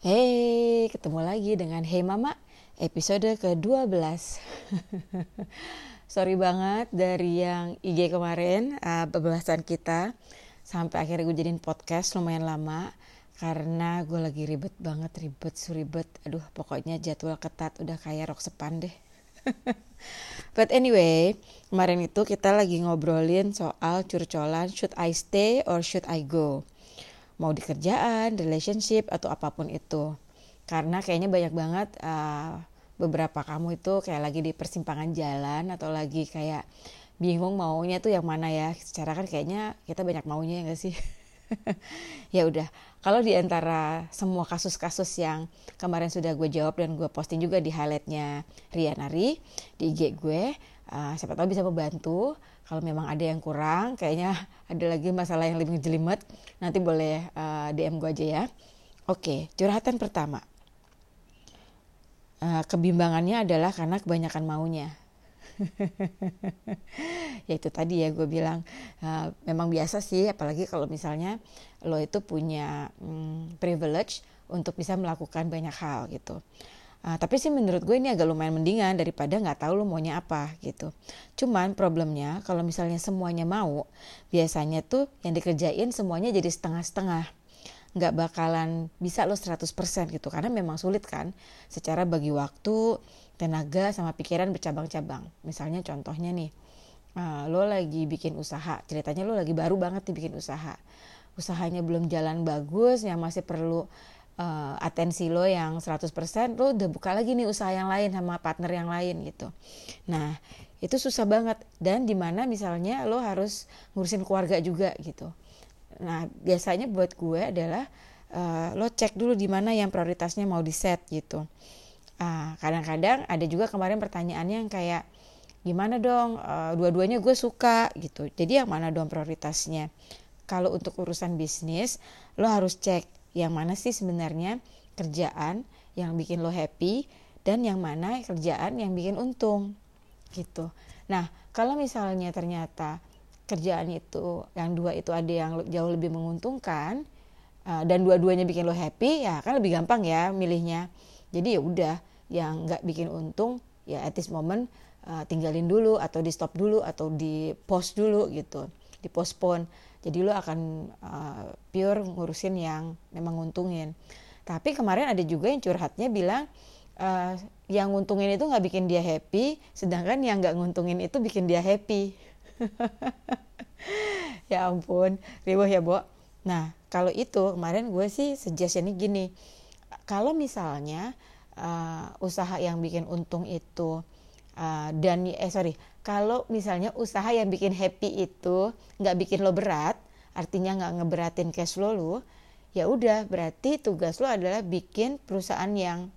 Hey, ketemu lagi dengan Hey Mama episode ke-12 Sorry banget dari yang IG kemarin uh, pembahasan kita. Sampai akhirnya gue jadiin podcast lumayan lama Karena gue lagi ribet banget, ribet, suribet. Aduh pokoknya jadwal ketat udah kayak rok sepan deh. But anyway, kemarin itu kita lagi ngobrolin soal curcolan Should I stay or should I go? Mau di kerjaan, relationship atau apa pun itu. Karena kayaknya banyak banget uh, beberapa kamu itu kayak lagi di persimpangan jalan atau lagi kayak bingung maunya tuh yang mana ya. Secara kan kayaknya kita banyak maunya ya gak sih? ya udah, kalau di antara semua kasus-kasus yang kemarin sudah gue jawab dan gue posting juga di highlightnya Rianari di IG gue, uh, siapa tahu bisa membantu kalau memang ada yang kurang kayaknya ada lagi masalah yang lebih jelimet nanti boleh uh, eh, DM gue aja ya. Oke curhatan pertama. Uh, kebimbangannya adalah karena kebanyakan maunya. Ya itu tadi ya gue bilang. Uh, memang biasa sih apalagi kalau misalnya lo itu punya um, privilege untuk bisa melakukan banyak hal gitu Uh, tapi sih menurut gue ini agak lumayan mendingan daripada nggak tahu lo maunya apa gitu. Cuman problemnya kalau misalnya semuanya mau, biasanya tuh yang dikerjain semuanya jadi setengah-setengah. Nggak bakalan bisa lo 100% gitu karena memang sulit kan secara bagi waktu, tenaga sama pikiran bercabang-cabang. Misalnya contohnya nih, uh, lo lagi bikin usaha, ceritanya lo lagi baru banget nih bikin usaha. Usahanya belum jalan bagus, yang masih perlu uh, atensi lo yang 100% lo udah buka lagi nih usaha yang lain sama partner yang lain gitu. Nah, itu susah banget dan di mana misalnya lo harus ngurusin keluarga juga gitu. Nah, biasanya buat gue adalah uh, lo cek dulu di mana yang prioritasnya mau di set gitu. Uh, kadang-kadang ada juga kemarin pertanyaannya yang kayak gimana dong uh, dua-duanya gue suka gitu. Jadi yang mana dong prioritasnya? Kalau untuk urusan bisnis lo harus cek yang mana sih sebenarnya kerjaan yang bikin lo happy dan yang mana kerjaan yang bikin untung gitu. Nah, kalau misalnya ternyata kerjaan itu yang dua itu ada yang jauh lebih menguntungkan uh, dan dua-duanya bikin lo happy ya kan lebih gampang ya milihnya. Jadi ya udah yang nggak bikin untung ya at this moment uh, tinggalin dulu atau di stop dulu atau di post dulu gitu, di postpone jadi lo akan uh, pure ngurusin yang memang nguntungin. Tapi kemarin ada juga yang curhatnya bilang uh, yang nguntungin itu nggak bikin dia happy sedangkan yang nggak nguntungin itu bikin dia happy. Ya ampun ribuh ya Bo. Nah kalau itu kemarin gue sih suggestionnya gini. Kalau misalnya uh, usaha yang bikin untung itu uh, dan eh sorry kalau misalnya usaha yang bikin happy itu nggak bikin lo berat artinya nggak ngeberatin cash flow lo ya udah berarti tugas lo adalah bikin perusahaan yang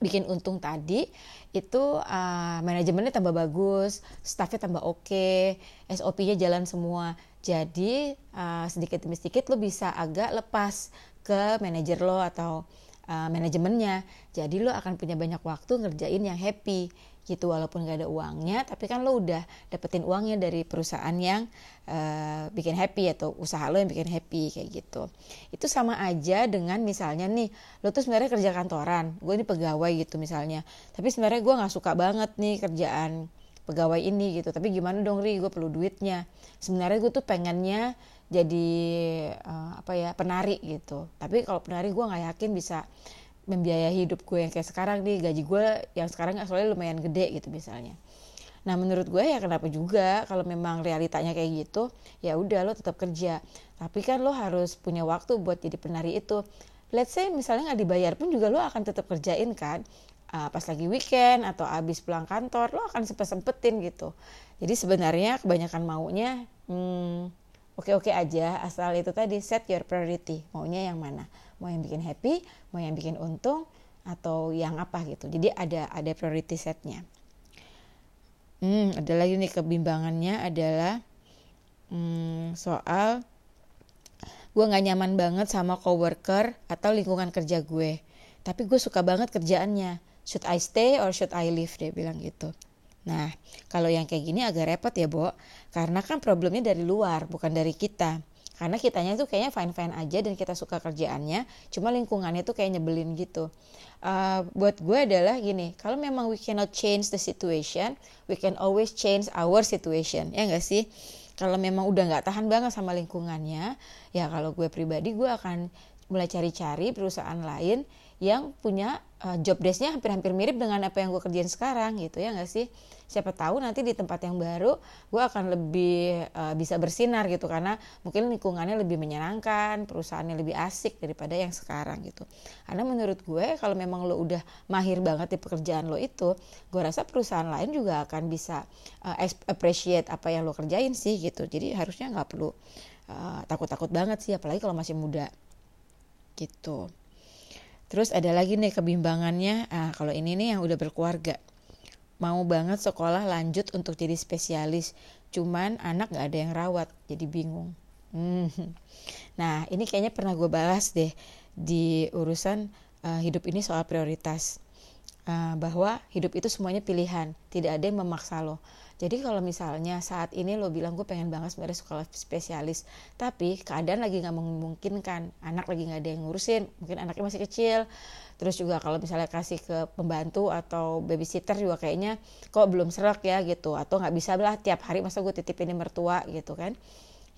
bikin untung tadi itu uh, manajemennya tambah bagus, staffnya tambah oke, okay, SOP-nya jalan semua. Jadi uh, sedikit demi sedikit lo bisa agak lepas ke manajer lo atau uh, manajemennya. Jadi lo akan punya banyak waktu ngerjain yang happy gitu walaupun gak ada uangnya tapi kan lo udah dapetin uangnya dari perusahaan yang uh, bikin happy atau usaha lo yang bikin happy kayak gitu. Itu sama aja dengan misalnya nih lo tuh sebenarnya kerja kantoran gue ini pegawai gitu misalnya tapi sebenarnya gue nggak suka banget nih kerjaan pegawai ini gitu. Tapi gimana dong ri gue perlu duitnya. Sebenarnya gue tuh pengennya jadi uh, apa ya penari gitu. Tapi kalau penari gue nggak yakin bisa membiayai hidup gue yang kayak sekarang nih. Gaji gue yang sekarang soalnya lumayan gede gitu misalnya. Nah menurut gue ya kenapa juga kalau memang realitanya kayak gitu ya udah lo tetap kerja. Tapi kan lo harus punya waktu buat jadi penari itu. Let's say misalnya nggak dibayar pun juga lo akan tetap kerjain kan. Uh, pas lagi weekend atau abis pulang kantor lo akan sempet sempetin gitu. Jadi sebenarnya kebanyakan maunya hmm, oke-oke aja asal itu tadi set your priority. Maunya yang mana? Mau yang bikin happy mau yang bikin untung atau yang apa gitu. Jadi ada ada priority setnya. Hmm ada lagi nih kebimbangannya adalah hmm, soal gue nggak nyaman banget sama coworker atau lingkungan kerja gue. Tapi gue suka banget kerjaannya. Should I stay or should I leave? Dia bilang gitu Nah, kalau yang kayak gini agak repot ya, Bo. Karena kan problemnya dari luar, bukan dari kita. karena kitanya tuh kayaknya fine fine aja dan kita suka kerjaannya cuma lingkungannya tuh kayak nyebelin gitu uh, buat gue adalah gini kalau memang we cannot change the situation we can always change our situation ya enggak sih kalau memang udah nggak tahan banget sama lingkungannya ya kalau gue pribadi gue akan mulai cari-cari perusahaan lain yang punya uh, job desknya hampir-hampir mirip dengan apa yang gue kerjain sekarang gitu ya nggak sih? Siapa tahu nanti di tempat yang baru gue akan lebih uh, bisa bersinar gitu karena mungkin lingkungannya lebih menyenangkan perusahaannya lebih asik daripada yang sekarang gitu. Karena menurut gue kalau memang lo udah mahir banget di pekerjaan lo itu gue rasa perusahaan lain juga akan bisa uh, appreciate apa yang lo kerjain sih gitu. Jadi harusnya nggak perlu uh, takut-takut banget sih apalagi kalau masih muda gitu Terus ada lagi nih kebimbangannya, ah, kalau ini nih yang udah berkeluarga. Mau banget sekolah lanjut untuk jadi spesialis. Cuman anak gak ada yang rawat jadi bingung. Hmm. nah ini kayaknya pernah gue balas deh di urusan uh, hidup ini soal prioritas uh, bahwa hidup itu semuanya pilihan tidak ada yang memaksa lo. Jadi kalau misalnya saat ini lo bilang gue pengen banget sebenarnya sekolah spesialis, tapi keadaan lagi nggak memungkinkan, anak lagi nggak ada yang ngurusin, mungkin anaknya masih kecil, terus juga kalau misalnya kasih ke pembantu atau babysitter juga kayaknya kok belum serak ya gitu. Atau nggak bisa lah tiap hari masa gue titip ini mertua gitu kan.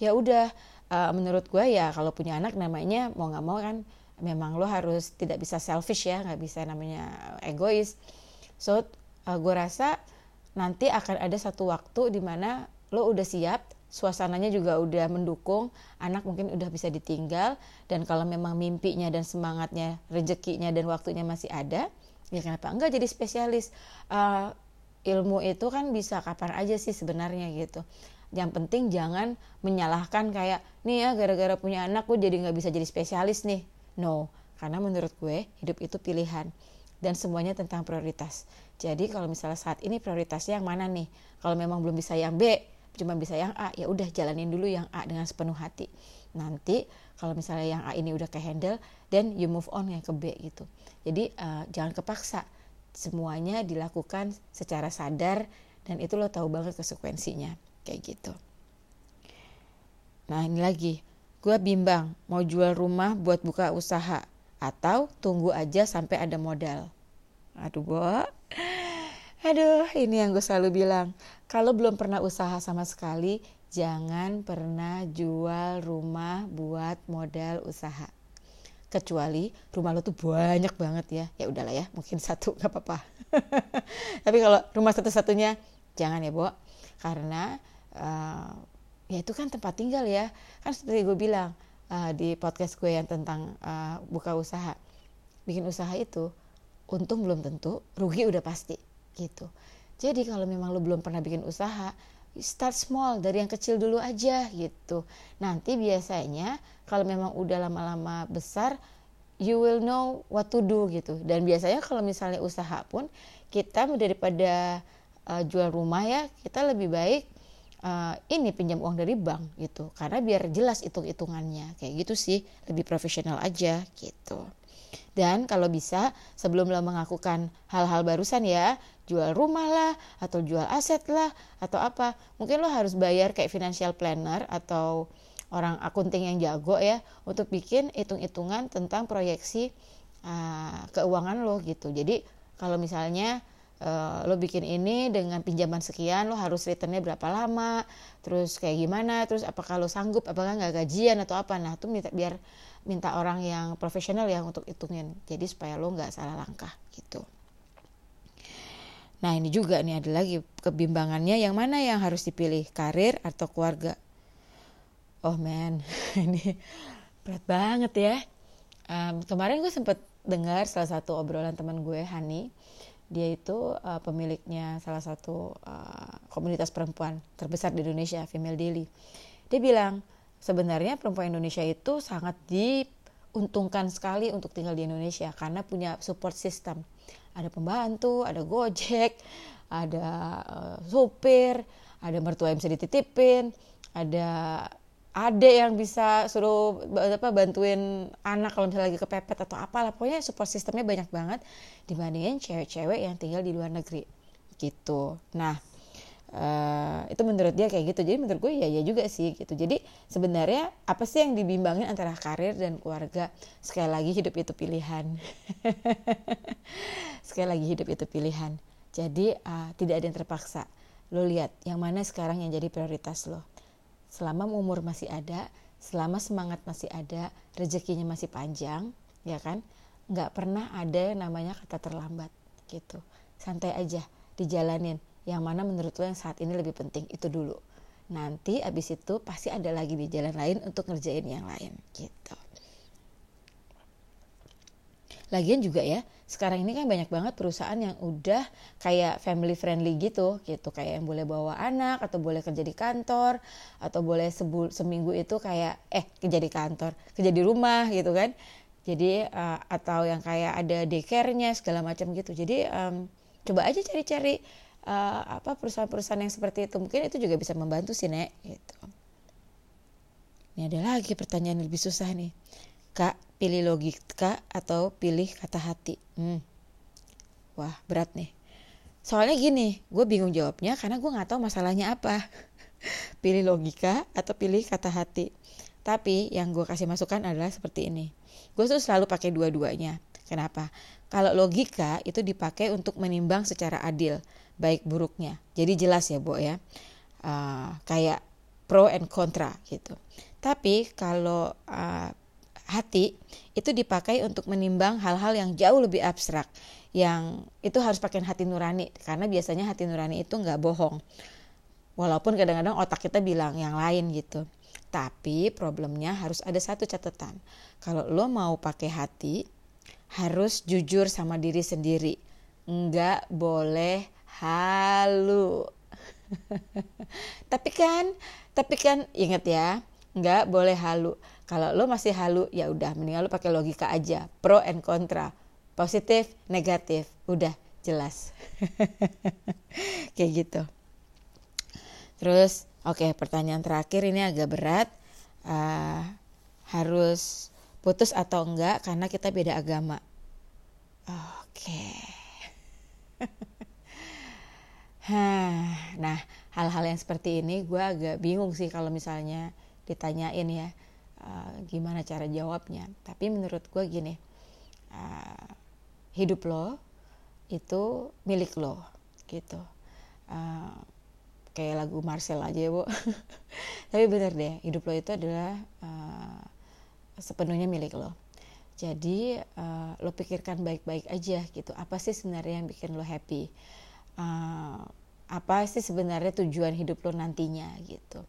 Ya udah uh, menurut gue ya kalau punya anak namanya mau nggak mau kan memang lo harus tidak bisa selfish ya nggak bisa namanya egois. So uh, gue rasa nanti akan ada satu waktu di mana lo udah siap suasananya juga udah mendukung anak mungkin udah bisa ditinggal dan kalau memang mimpinya dan semangatnya rezekinya dan waktunya masih ada ya kenapa enggak jadi spesialis? Uh, ilmu itu kan bisa kapan aja sih sebenarnya gitu. Yang penting jangan menyalahkan kayak nih ya gara-gara punya anak gue jadi nggak bisa jadi spesialis nih no karena menurut gue hidup itu pilihan dan semuanya tentang prioritas. Jadi kalau misalnya saat ini prioritasnya yang mana nih? Kalau memang belum bisa yang B cuma bisa yang A ya udah jalanin dulu yang A dengan sepenuh hati. Nanti kalau misalnya yang A ini udah ke handle then you move on yang ke B gitu. Jadi uh, jangan kepaksa. Semuanya dilakukan secara sadar dan itu lo tahu banget konsekuensinya. Kayak gitu. Nah ini lagi gue bimbang mau jual rumah buat buka usaha atau tunggu aja sampai ada modal aduh gue Aduh, ini yang gue selalu bilang. Kalau belum pernah usaha sama sekali, jangan pernah jual rumah buat modal usaha. Kecuali rumah lo tuh banyak banget ya. Ya udahlah ya, mungkin satu nggak apa-apa. Tapi kalau rumah satu-satunya, jangan ya, Bo. Karena uh, ya itu kan tempat tinggal ya. Kan seperti gue bilang uh, di podcast gue yang tentang uh, buka usaha. Bikin usaha itu, untung belum tentu, rugi udah pasti gitu. Jadi kalau memang lo belum pernah bikin usaha, start small dari yang kecil dulu aja gitu. Nanti biasanya kalau memang udah lama-lama besar, you will know what to do gitu. Dan biasanya kalau misalnya usaha pun kita daripada uh, jual rumah ya, kita lebih baik uh, ini pinjam uang dari bank gitu. Karena biar jelas hitung-hitungannya kayak gitu sih, lebih profesional aja gitu. Dan kalau bisa sebelum lo mengakukan hal-hal barusan ya, jual rumah lah atau jual aset lah atau apa, mungkin lo harus bayar kayak financial planner atau orang akunting yang jago ya untuk bikin hitung-hitungan tentang proyeksi uh, keuangan lo gitu. Jadi kalau misalnya uh, lo bikin ini dengan pinjaman sekian lo harus returnnya berapa lama terus kayak gimana terus apakah lo sanggup apakah nggak gajian atau apa. Nah tuh minta biar minta orang yang profesional ya untuk hitungin. Jadi supaya lo nggak salah langkah gitu. Nah ini juga nih ada lagi kebimbangannya. Yang mana yang harus dipilih karir atau keluarga? Oh man ini berat banget ya. Um, kemarin gue sempet dengar salah satu obrolan teman gue Hani dia itu uh, pemiliknya salah satu uh, komunitas perempuan terbesar di Indonesia Female Daily dia bilang sebenarnya perempuan Indonesia itu sangat diuntungkan sekali untuk tinggal di Indonesia karena punya support system. Ada pembantu, ada gojek, ada uh, supir, ada mertua yang bisa dititipin, ada ade yang bisa suruh apa bantuin anak kalau misalnya lagi kepepet atau apalah. Pokoknya support sistemnya banyak banget dibandingin cewek-cewek yang tinggal di luar negeri. Gitu. Nah uh, itu menurut dia kayak gitu. Jadi menurut gue ya ya juga sih gitu. Jadi sebenarnya apa sih yang dibimbangin antara karir dan keluarga? Sekali lagi hidup itu pilihan. Sekali lagi hidup itu pilihan. Jadi uh, tidak ada yang terpaksa. Lo lihat yang mana sekarang yang jadi prioritas lo selama umur masih ada selama semangat masih ada rezekinya masih panjang ya kan? Nggak pernah ada yang namanya kata terlambat gitu. Santai aja dijalanin. Yang mana menurut lo yang saat ini lebih penting itu dulu. Nanti abis itu pasti ada lagi di jalan lain untuk ngerjain yang lain gitu. Lagian juga ya sekarang ini kan banyak banget perusahaan yang udah kayak family friendly gitu gitu. Kayak yang boleh bawa anak atau boleh kerja di kantor atau boleh seminggu itu kayak eh kerja di kantor kerja di rumah gitu kan. Jadi uh, atau yang kayak ada daycare-nya segala macam gitu. Jadi um, coba aja cari-cari uh, apa perusahaan-perusahaan yang seperti itu. Mungkin itu juga bisa membantu sih nek gitu. Ini ada lagi pertanyaan lebih susah nih. Kak pilih logika atau pilih kata hati hmm. wah berat nih soalnya gini gue bingung jawabnya karena gue nggak tahu masalahnya apa pilih logika atau pilih kata hati tapi yang gue kasih masukan adalah seperti ini gue tuh selalu pakai dua-duanya kenapa kalau logika itu dipakai untuk menimbang secara adil baik buruknya. Jadi jelas ya, Bu ya. Uh, kayak pro and kontra gitu. Tapi kalau uh, hati itu dipakai untuk menimbang hal-hal yang jauh lebih abstrak yang itu harus pakai hati nurani karena biasanya hati nurani itu nggak bohong walaupun kadang-kadang otak kita bilang yang lain gitu tapi problemnya harus ada satu catatan kalau lo mau pakai hati harus jujur sama diri sendiri nggak boleh halu. tapi kan, tapi kan inget ya, nggak boleh halu. Kalau lo masih halu, ya udah mendingan lo pakai logika aja, pro and kontra, positif, negatif, udah jelas. Kayak gitu. Terus, oke okay, pertanyaan terakhir ini agak berat. Uh, harus putus atau enggak karena kita beda agama. Oke. Okay. nah hal-hal yang seperti ini gue agak bingung sih kalau misalnya ditanyain ya uh, gimana cara jawabnya. Tapi menurut gue gini uh, hidup lo itu milik lo gitu. Uh, kayak lagu Marcel aja ya bu. Tapi bener deh hidup lo itu adalah uh, sepenuhnya milik lo. Jadi uh, lo pikirkan baik-baik aja gitu. Apa sih sebenarnya yang bikin lo happy? Uh, apa sih sebenarnya tujuan hidup lo nantinya gitu.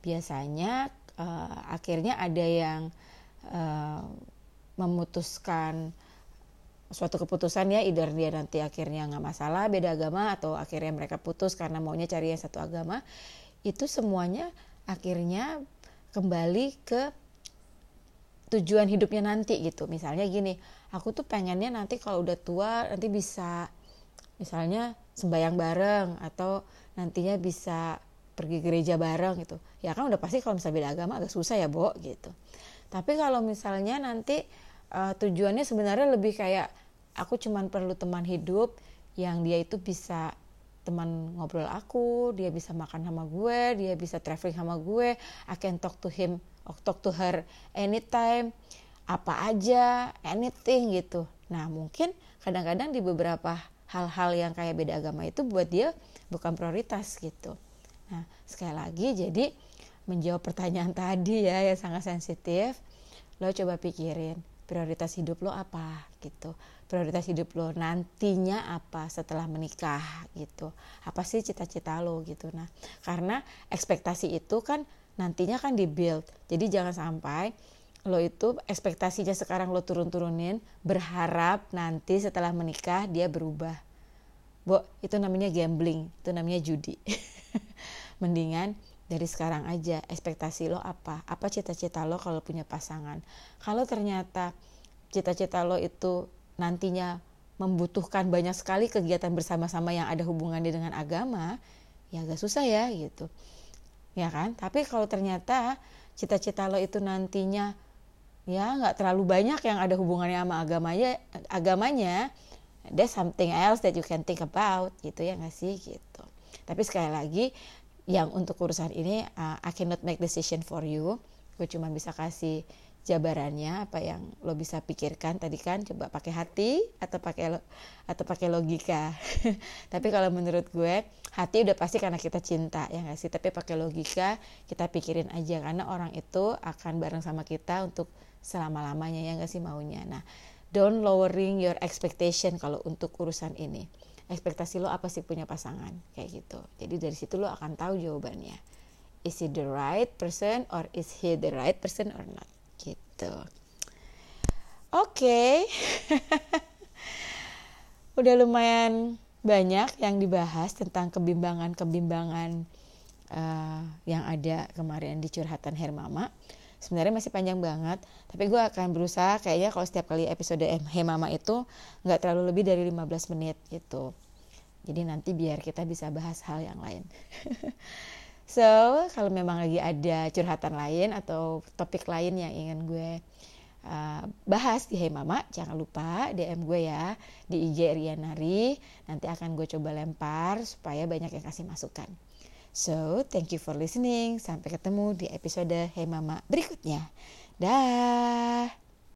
Biasanya uh, akhirnya ada yang uh, memutuskan suatu keputusan ya either dia nanti akhirnya nggak masalah beda agama atau akhirnya mereka putus karena maunya cari yang satu agama itu semuanya akhirnya kembali ke tujuan hidupnya nanti gitu. Misalnya gini aku tuh pengennya nanti kalau udah tua nanti bisa misalnya sembayang bareng atau nantinya bisa pergi gereja bareng gitu ya kan udah pasti kalau misalnya beda agama agak susah ya Bo gitu tapi kalau misalnya nanti uh, tujuannya sebenarnya lebih kayak aku cuman perlu teman hidup yang dia itu bisa teman ngobrol aku, dia bisa makan sama gue, dia bisa traveling sama gue, I can talk to him, talk to her anytime, apa aja, anything gitu. Nah mungkin kadang-kadang di beberapa hal-hal yang kayak beda agama itu buat dia bukan prioritas gitu. Nah, sekali lagi jadi menjawab pertanyaan tadi ya yang sangat sensitif, lo coba pikirin prioritas hidup lo apa gitu. Prioritas hidup lo nantinya apa setelah menikah gitu. Apa sih cita-cita lo gitu. Nah, karena ekspektasi itu kan nantinya kan dibuild. Jadi jangan sampai lo itu ekspektasinya sekarang lo turun-turunin berharap nanti setelah menikah dia berubah Bo, itu namanya gambling, itu namanya judi. Mendingan dari sekarang aja ekspektasi lo apa? Apa cita-cita lo kalau punya pasangan? Kalau ternyata cita-cita lo itu nantinya membutuhkan banyak sekali kegiatan bersama-sama yang ada hubungannya dengan agama, ya agak susah ya gitu. Ya kan? Tapi kalau ternyata cita-cita lo itu nantinya ya nggak terlalu banyak yang ada hubungannya sama agamanya agamanya there's something else that you can think about gitu ya nggak sih gitu tapi sekali lagi yang untuk urusan ini uh, I cannot make decision for you. Gue cuma bisa kasih jabarannya apa yang lo bisa pikirkan. Tadi kan coba pakai hati atau pakai atau pakai logika. Tapi kalau menurut gue hati udah pasti karena kita cinta ya gak sih? Tapi pakai logika kita pikirin aja. Karena orang itu akan bareng sama kita untuk selama lamanya ya gak sih maunya? Nah don't lowering your expectation kalau untuk urusan ini ekspektasi lo apa sih punya pasangan? Kayak gitu. Jadi dari situ lo akan tahu jawabannya. Is he the right person or is he the right person or not? Gitu. Oke. Okay. udah lumayan banyak yang dibahas tentang kebimbangan-kebimbangan uh, yang ada kemarin di curhatan Hermama sebenarnya masih panjang banget tapi gue akan berusaha kayaknya kalau setiap kali episode Hemama itu nggak terlalu lebih dari 15 menit gitu jadi nanti biar kita bisa bahas hal yang lain So, kalau memang lagi ada curhatan lain atau topik lain yang ingin gue uh, bahas di Hey Mama, jangan lupa DM gue ya di IG Rianari. Nanti akan gue coba lempar supaya banyak yang kasih masukan. So, thank you for listening. Sampai ketemu di episode Hey Mama berikutnya. Dah.